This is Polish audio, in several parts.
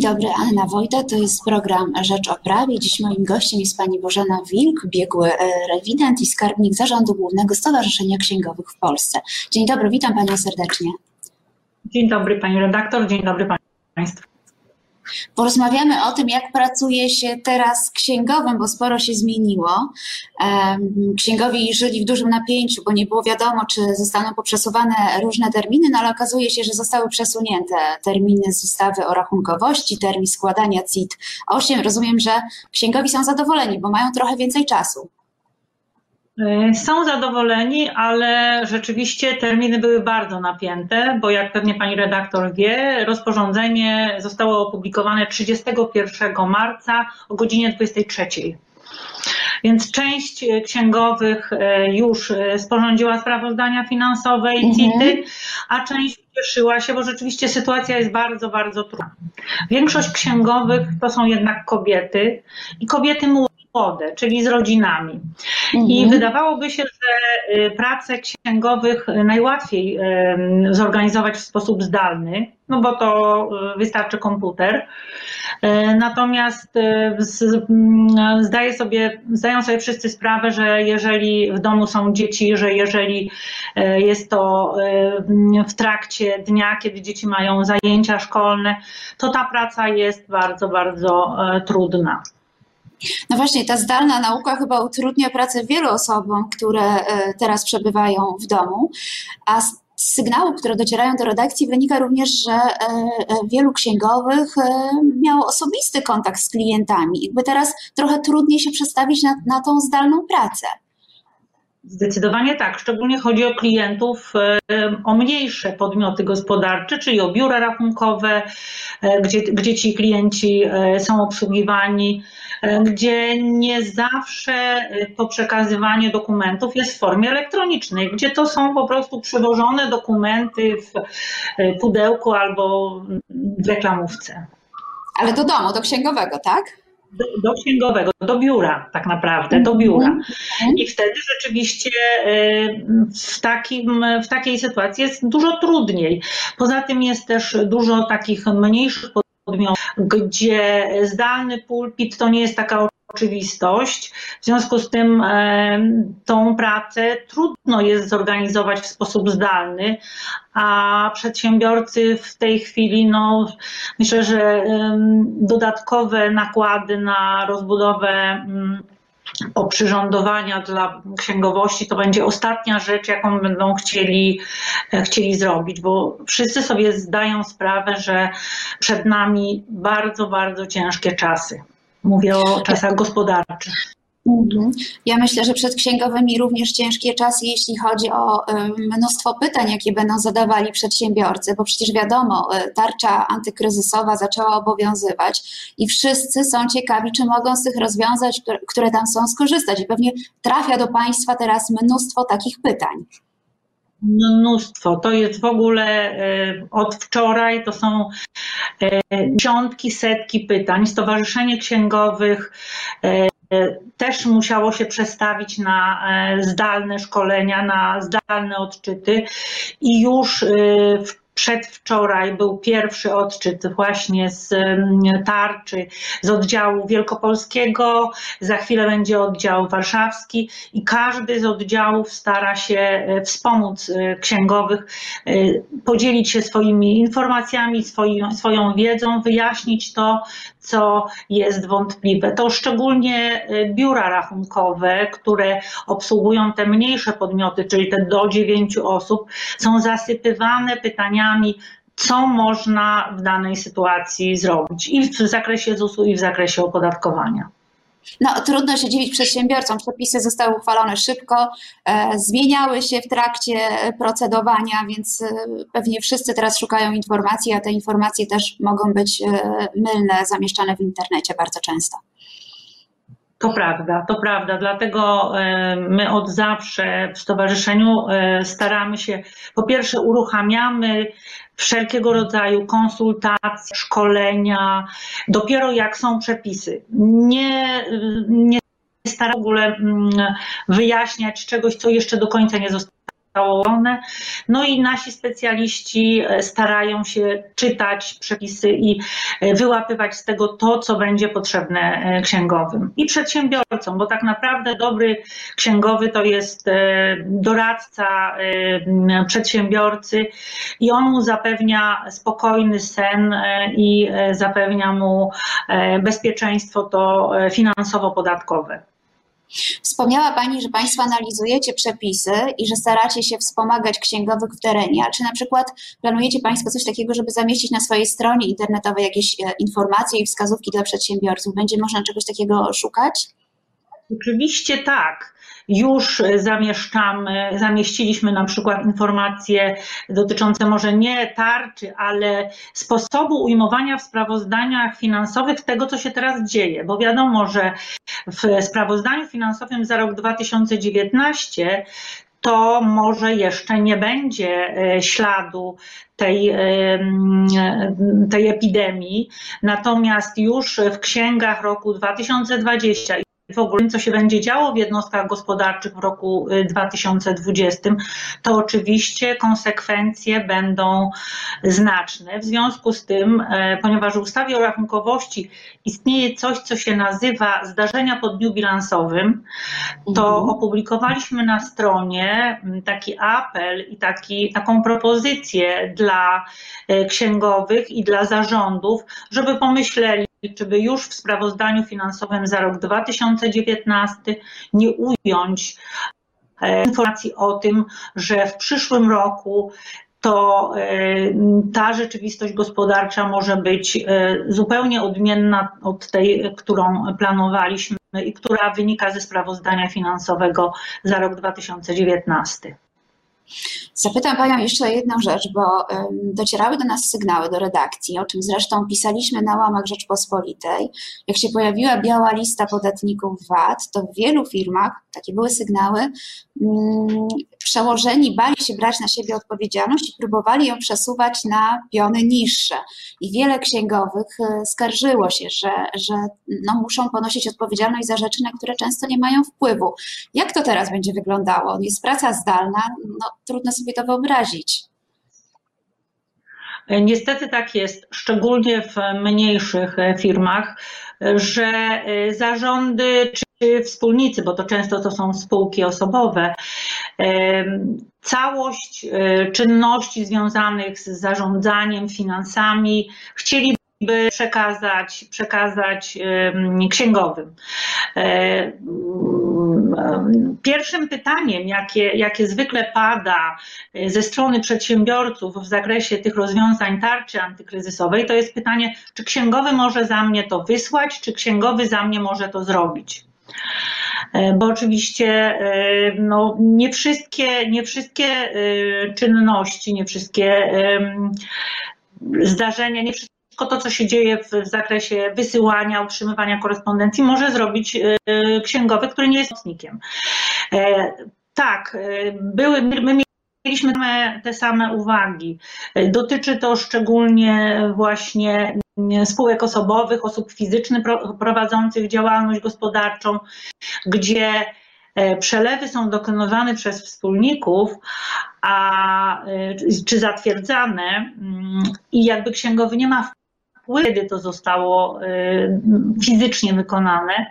Dzień dobry, Anna Wojda, to jest program Rzecz o Prawie. Dziś moim gościem jest pani Bożena Wilk, biegły e, rewident i skarbnik Zarządu Głównego Stowarzyszenia Księgowych w Polsce. Dzień dobry, witam panią serdecznie. Dzień dobry pani redaktor, dzień dobry państwu. Porozmawiamy o tym, jak pracuje się teraz księgowym, bo sporo się zmieniło. Księgowi żyli w dużym napięciu, bo nie było wiadomo, czy zostaną poprzesuwane różne terminy, no ale okazuje się, że zostały przesunięte terminy z ustawy o rachunkowości, termin składania CIT 8. Rozumiem, że księgowi są zadowoleni, bo mają trochę więcej czasu. E, są zadowoleni, ale rzeczywiście terminy były bardzo napięte, bo jak pewnie pani redaktor wie, rozporządzenie zostało opublikowane 31 marca o godzinie 23. Więc część księgowych e, już sporządziła sprawozdania finansowe i CIT-y, mhm. a część cieszyła się, bo rzeczywiście sytuacja jest bardzo, bardzo trudna. Większość księgowych to są jednak kobiety i kobiety młode, czyli z rodzinami. Mhm. I wydawałoby się, że y, pracę księgowych najłatwiej zorganizować w sposób zdalny, no bo to y, wystarczy komputer. Y, natomiast mm, zdaje sobie, zdają sobie wszyscy sprawę, że jeżeli w domu są dzieci, że jeżeli jest to w trakcie dnia, kiedy dzieci mają zajęcia szkolne, to ta praca jest bardzo, bardzo trudna. No właśnie, ta zdalna nauka chyba utrudnia pracę wielu osobom, które e, teraz przebywają w domu, a z sygnałów, które docierają do redakcji, wynika również, że e, e, wielu księgowych miało osobisty kontakt z klientami. Jakby teraz trochę trudniej się przestawić na, na tą zdalną pracę. Zdecydowanie tak. Szczególnie chodzi o klientów, o mniejsze podmioty gospodarcze, czyli o biura rachunkowe, gdzie, gdzie ci klienci są obsługiwani gdzie nie zawsze to przekazywanie dokumentów jest w formie elektronicznej, gdzie to są po prostu przewożone dokumenty w pudełku albo w reklamówce. Ale do domu, do księgowego, tak? Do, do, księgowego, do biura tak naprawdę, do biura. Mhm. I wtedy rzeczywiście y, w, takim, w takiej sytuacji jest dużo trudniej. Poza tym jest też dużo takich mniejszych gdzie zdalny pulpit to nie jest taka oczywistość. W związku z tym e, tą pracę trudno jest zorganizować w sposób zdalny, a przedsiębiorcy w tej chwili, no, myślę, że e, dodatkowe nakłady na rozbudowę mm, oprzyrządowania dla księgowości to będzie ostatnia rzecz, jaką będą chcieli, e, chcieli zrobić, bo wszyscy sobie zdają sprawę, że przed nami bardzo, bardzo ciężkie czasy. Mówię o czasach gospodarczych. Mhm. Ja myślę, że przed księgowymi również ciężkie czasy, jeśli chodzi o mnóstwo pytań, jakie będą zadawali przedsiębiorcy, bo przecież wiadomo, e, tarcza antykryzysowa zaczęła obowiązywać i wszyscy są ciekawi, czy mogą z tych rozwiązań, które tam są, skorzystać. I pewnie trafia do Państwa teraz mnóstwo takich pytań. Mnóstwo. To jest w ogóle e, od wczoraj, to są e, dziesiątki, setki pytań. Stowarzyszenie Księgowych też musiało się przestawić na e, zdalne szkolenia, na zdalne odczyty i już e, w Przedwczoraj był pierwszy odczyt właśnie z tarczy, z oddziału wielkopolskiego, za chwilę będzie oddział warszawski i każdy z oddziałów stara się e, wspomóc księgowych, podzielić się swoimi informacjami, swoim, swoją wiedzą, wyjaśnić to, co jest wątpliwe. To szczególnie biura rachunkowe, które obsługują te mniejsze podmioty, czyli te do dziewięciu osób, są zasypywane pytaniami, co można w danej sytuacji zrobić i w zakresie ZUS-u, i w zakresie opodatkowania. No, trudno się dziwić przedsiębiorcom. Przepisy zostały uchwalone szybko, e, zmieniały się w trakcie procedowania, więc e, pewnie wszyscy teraz szukają informacji, a te informacje też mogą być e, mylne, zamieszczane w internecie bardzo często. To prawda, to prawda. Dlatego e, my od zawsze w stowarzyszeniu e, staramy się, po pierwsze, uruchamiamy wszelkiego rodzaju konsultacje, szkolenia, dopiero jak są przepisy. Nie, nie staramy w ogóle mm, wyjaśniać czegoś, co jeszcze do końca nie zostało one. No i nasi specjaliści e, starają się czytać przepisy i e, wyłapywać z tego to, co będzie potrzebne e, księgowym i przedsiębiorcom, bo tak naprawdę dobry księgowy to jest doradca przedsiębiorcy i on mu zapewnia spokojny sen i zapewnia mu bezpieczeństwo to finansowo-podatkowe. Wspomniała Pani, że Państwo analizujecie przepisy i że staracie się wspomagać księgowych w terenie. A czy na przykład planujecie Państwo coś takiego, żeby zamieścić na swojej stronie internetowej jakieś e, informacje i wskazówki dla przedsiębiorców? Będzie można czegoś takiego szukać? Oczywiście tak już zamieszczamy, zamieściliśmy na przykład informacje dotyczące może nie tarczy, ale sposobu ujmowania w sprawozdaniach finansowych tego, co się teraz dzieje, bo wiadomo, że w sprawozdaniu finansowym za rok 2019 to może jeszcze nie będzie e, śladu tej, tej epidemii. Natomiast już w księgach roku 2020 w ogóle, co się będzie działo w jednostkach gospodarczych w roku 2020, y, to oczywiście konsekwencje będą znaczne. W związku z tym, e, ponieważ w ustawie o rachunkowości istnieje coś, co się nazywa zdarzenia po dniu bilansowym, to mhm. opublikowaliśmy na stronie taki apel i taki, taką propozycję dla e, księgowych i dla zarządów, żeby pomyśleli, czy by już w sprawozdaniu finansowym za rok 2019 nie ująć e, informacji o tym, że w przyszłym roku to e, ta rzeczywistość gospodarcza może być e, zupełnie odmienna od tej, którą planowaliśmy i która wynika ze sprawozdania finansowego za rok 2019. Zapytam Panią jeszcze o jedną rzecz, bo docierały do nas sygnały do redakcji, o czym zresztą pisaliśmy na łamach Rzeczpospolitej. Jak się pojawiła biała lista podatników VAT, to w wielu firmach, takie były sygnały, mm, przełożeni bali się brać na siebie odpowiedzialność i próbowali ją przesuwać na piony niższe. I wiele księgowych e, skarżyło się, że, że no, muszą ponosić odpowiedzialność za rzeczy, na które często nie mają wpływu. Jak to teraz będzie wyglądało? Jest praca zdalna, no, trudno sobie to wyobrazić. Niestety tak jest, szczególnie w mniejszych e, firmach, że e, zarządy czy wspólnicy, bo to często to są spółki osobowe, całość e, czynności związanych z zarządzaniem finansami chcieli by przekazać, przekazać księgowym. E, pierwszym pytaniem, jakie, jakie zwykle pada e, ze strony przedsiębiorców w zakresie tych rozwiązań tarczy antykryzysowej, to jest pytanie, czy księgowy może za mnie to wysłać, czy księgowy za mnie może to zrobić. E, bo oczywiście no, nie, wszystkie, nie wszystkie czynności, nie wszystkie zdarzenia, nie wszystko to, co się dzieje w, zakresie wysyłania, utrzymywania korespondencji, może zrobić e, księgowy, który nie jest nocnikiem. E, tak, e, były, my mieliśmy te same uwagi. Dotyczy to szczególnie właśnie spółek osobowych, osób fizycznych prowadzących działalność gospodarczą, gdzie przelewy są dokonywane przez wspólników, a, czy zatwierdzane i jakby księgowy nie ma kiedy to zostało y, fizycznie wykonane.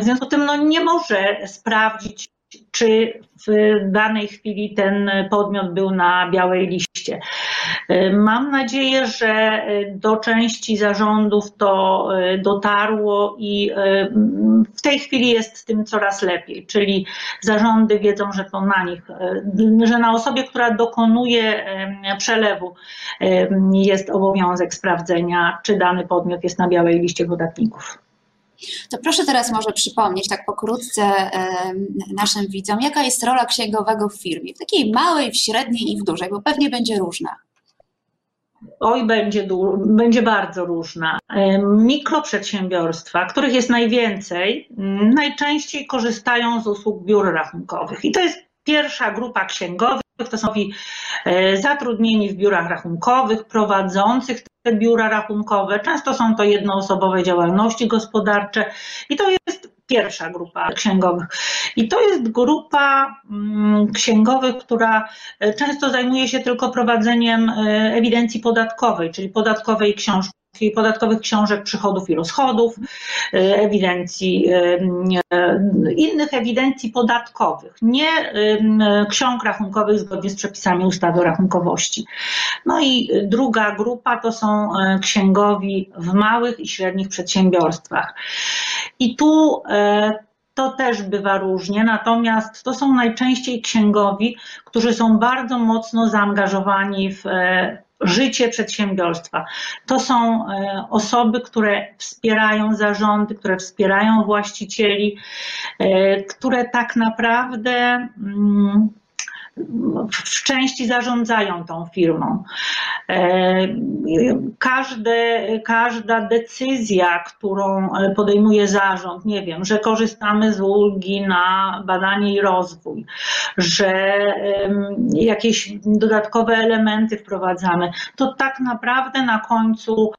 W związku z tym no, nie może sprawdzić, czy w danej chwili ten podmiot był na białej liście. Mam nadzieję, że do części zarządów to dotarło i w tej chwili jest z tym coraz lepiej, czyli zarządy wiedzą, że to na nich, że na osobie, która dokonuje przelewu jest obowiązek sprawdzenia, czy dany podmiot jest na białej liście podatników. To proszę teraz może przypomnieć tak pokrótce naszym widzom, jaka jest rola księgowego w firmie, w takiej małej, w średniej i w dużej, bo pewnie będzie różna. Oj, będzie, będzie bardzo różna. Mikroprzedsiębiorstwa, których jest najwięcej, najczęściej korzystają z usług biur rachunkowych. I to jest pierwsza grupa księgowych, to są e, zatrudnieni w biurach rachunkowych, prowadzących biura rachunkowe. Często są to jednoosobowe działalności gospodarcze i to jest pierwsza grupa księgowych. I to jest grupa mm, księgowych, która e, często zajmuje się tylko prowadzeniem e, ewidencji podatkowej, czyli podatkowej książki podatkowych książek przychodów i rozchodów, e, ewidencji, innych ewidencji podatkowych, nie ksiąg rachunkowych zgodnie z przepisami ustawy o rachunkowości. No i druga grupa to są księgowi w małych i średnich przedsiębiorstwach. I tu to też bywa różnie, natomiast to są najczęściej księgowi, którzy są bardzo mocno zaangażowani w życie przedsiębiorstwa. To są e, osoby, które wspierają zarządy, które wspierają właścicieli, które tak naprawdę mm, w części zarządzają tą firmą. E, każde, każda decyzja, którą podejmuje zarząd, nie wiem, że korzystamy z ulgi na badanie i rozwój, że jakieś dodatkowe elementy wprowadzamy, to tak naprawdę na końcu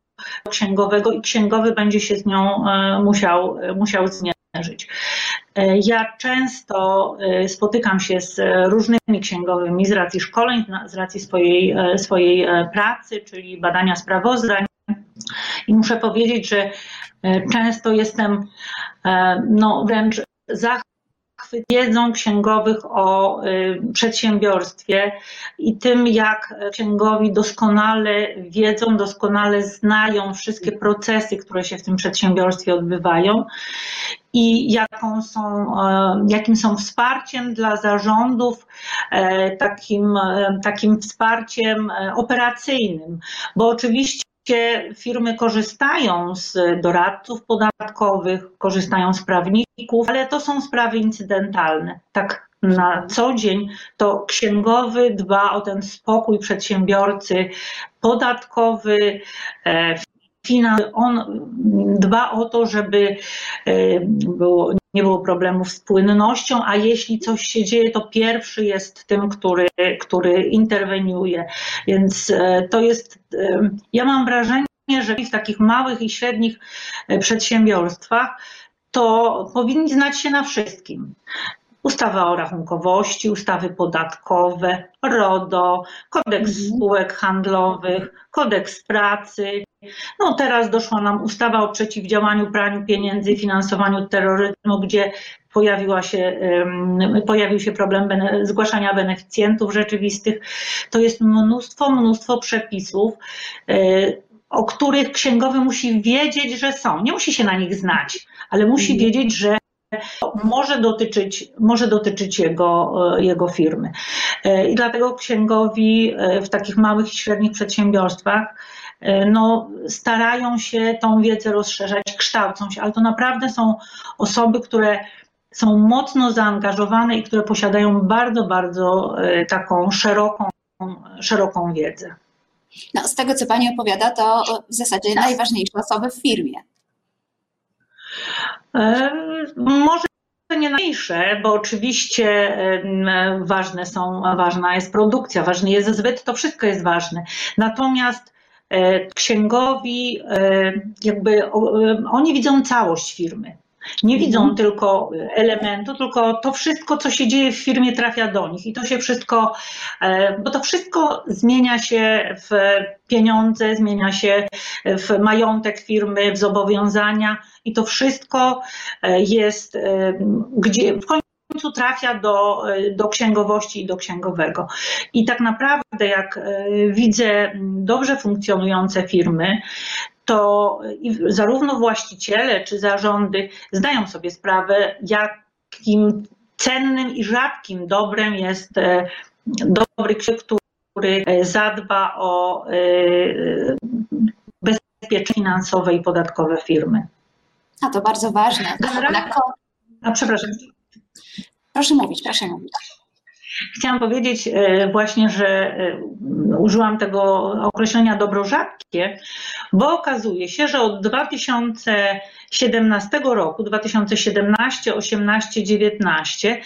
księgowego i księgowy będzie się z nią e, musiał, musiał zmierzyć. E, ja często e, spotykam się z różnymi księgowymi z racji szkoleń, z racji swojej, e, swojej pracy, czyli badania sprawozdań. I muszę powiedzieć, że często jestem no, wręcz zachwycona wiedzą księgowych o y, przedsiębiorstwie i tym, jak księgowi doskonale wiedzą, doskonale znają wszystkie procesy, które się w tym przedsiębiorstwie odbywają i jaką są, e, jakim są wsparciem dla zarządów, e, takim, e, takim wsparciem operacyjnym, bo oczywiście firmy korzystają z doradców podatkowych, korzystają z prawników, ale to są sprawy incydentalne. Tak na co dzień to księgowy dba o ten spokój przedsiębiorcy podatkowy, e, on dba o to, żeby e, było, nie było problemów z płynnością, a jeśli coś się dzieje, to pierwszy jest tym, który, który interweniuje. Więc e, to jest, e, ja mam wrażenie, że w takich małych i średnich przedsiębiorstwach to powinni znać się na wszystkim ustawa o rachunkowości, ustawy podatkowe, RODO, kodeks mhm. spółek handlowych, kodeks pracy. No teraz doszła nam ustawa o przeciwdziałaniu praniu pieniędzy i finansowaniu terroryzmu, gdzie pojawiła się, pojawił się problem zgłaszania beneficjentów rzeczywistych. To jest mnóstwo, mnóstwo przepisów, e, o których księgowy musi wiedzieć, że są. Nie musi się na nich znać, ale musi mhm. wiedzieć, że może dotyczyć, może dotyczyć jego, e, jego firmy. E, I dlatego księgowi w takich małych i średnich przedsiębiorstwach no, starają się tą wiedzę rozszerzać, kształcą się, ale to naprawdę są osoby, które są mocno zaangażowane i które posiadają bardzo, bardzo taką szeroką, szeroką wiedzę. No, z tego, co Pani opowiada, to w zasadzie najważniejsze osoby w firmie. Może nie najmniejsze, bo oczywiście ważne są, ważna jest produkcja, ważny jest zbyt, to wszystko jest ważne. Natomiast e, księgowi, e, jakby oni widzą całość firmy. Nie widzą mhm. tylko elementu, tylko to wszystko, co się dzieje w firmie, trafia do nich i to się wszystko, e, bo to wszystko zmienia się w pieniądze, zmienia się w majątek firmy, w zobowiązania i to wszystko e, jest, e, gdzie w końcu trafia do, do księgowości i do księgowego. I tak naprawdę, jak widzę dobrze funkcjonujące firmy, to zarówno właściciele czy zarządy zdają sobie sprawę, jakim cennym i rzadkim dobrem jest e, dobry księg, który zadba o e, bezpieczeństwo finansowe i podatkowe firmy. A to bardzo ważne. A przepraszam. Proszę mówić, proszę mówić. Chciałam powiedzieć e, właśnie, że e, użyłam tego określenia dobro rzadkie, bo okazuje się, że od 2017 roku, 2017, 18, 19,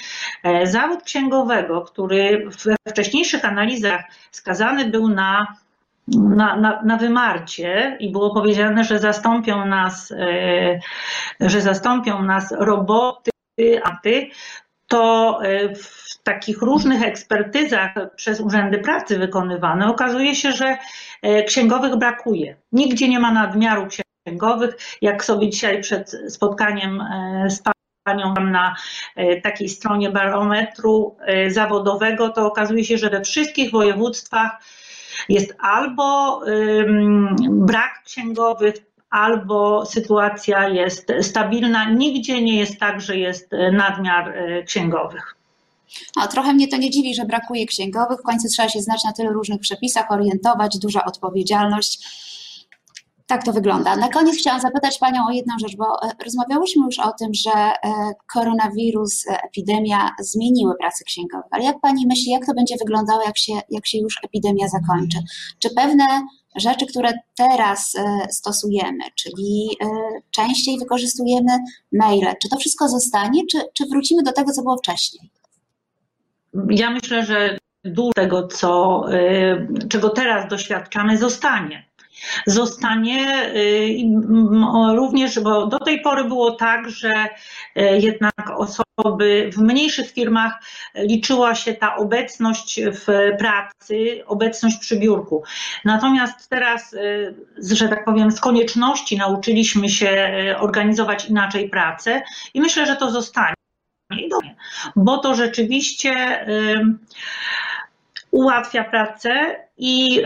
zawód księgowego, który we wcześniejszych analizach skazany był na na, na, na wymarcie i było powiedziane, że zastąpią nas, że zastąpią nas roboty, aty, to w takich różnych ekspertyzach przez urzędy pracy wykonywane okazuje się, że księgowych brakuje. Nigdzie nie ma nadmiaru księgowych. Jak sobie dzisiaj przed spotkaniem z panią na takiej stronie barometru zawodowego, to okazuje się, że we wszystkich województwach jest albo brak księgowych, albo sytuacja jest stabilna. Nigdzie nie jest tak, że jest nadmiar księgowych. A trochę mnie to nie dziwi, że brakuje księgowych. W końcu trzeba się znać na tylu różnych przepisach, orientować, duża odpowiedzialność. Tak to wygląda. Na koniec chciałam zapytać Panią o jedną rzecz, bo rozmawiałyśmy już o tym, że koronawirus, epidemia zmieniły pracę księgowych, ale jak Pani myśli, jak to będzie wyglądało, jak się, jak się już epidemia zakończy? Czy pewne rzeczy, które teraz stosujemy, czyli częściej wykorzystujemy maile, czy to wszystko zostanie, czy, czy wrócimy do tego, co było wcześniej? Ja myślę, że dużo tego, co, czego teraz doświadczamy, zostanie zostanie również, bo do tej pory było tak, że jednak osoby w mniejszych firmach liczyła się ta obecność w pracy, obecność przy biurku. Natomiast teraz, że tak powiem, z konieczności nauczyliśmy się organizować inaczej pracę i myślę, że to zostanie. Bo to rzeczywiście ułatwia pracę i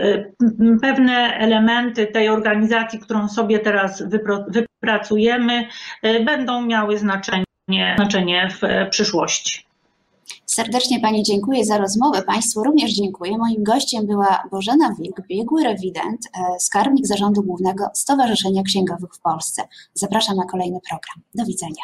pewne elementy tej organizacji, którą sobie teraz wypracujemy, będą miały znaczenie, znaczenie w przyszłości. Serdecznie Pani dziękuję za rozmowę. Państwu również dziękuję. Moim gościem była Bożena Wilk, biegły rewident, skarbnik Zarządu Głównego Stowarzyszenia Księgowych w Polsce. Zapraszam na kolejny program. Do widzenia.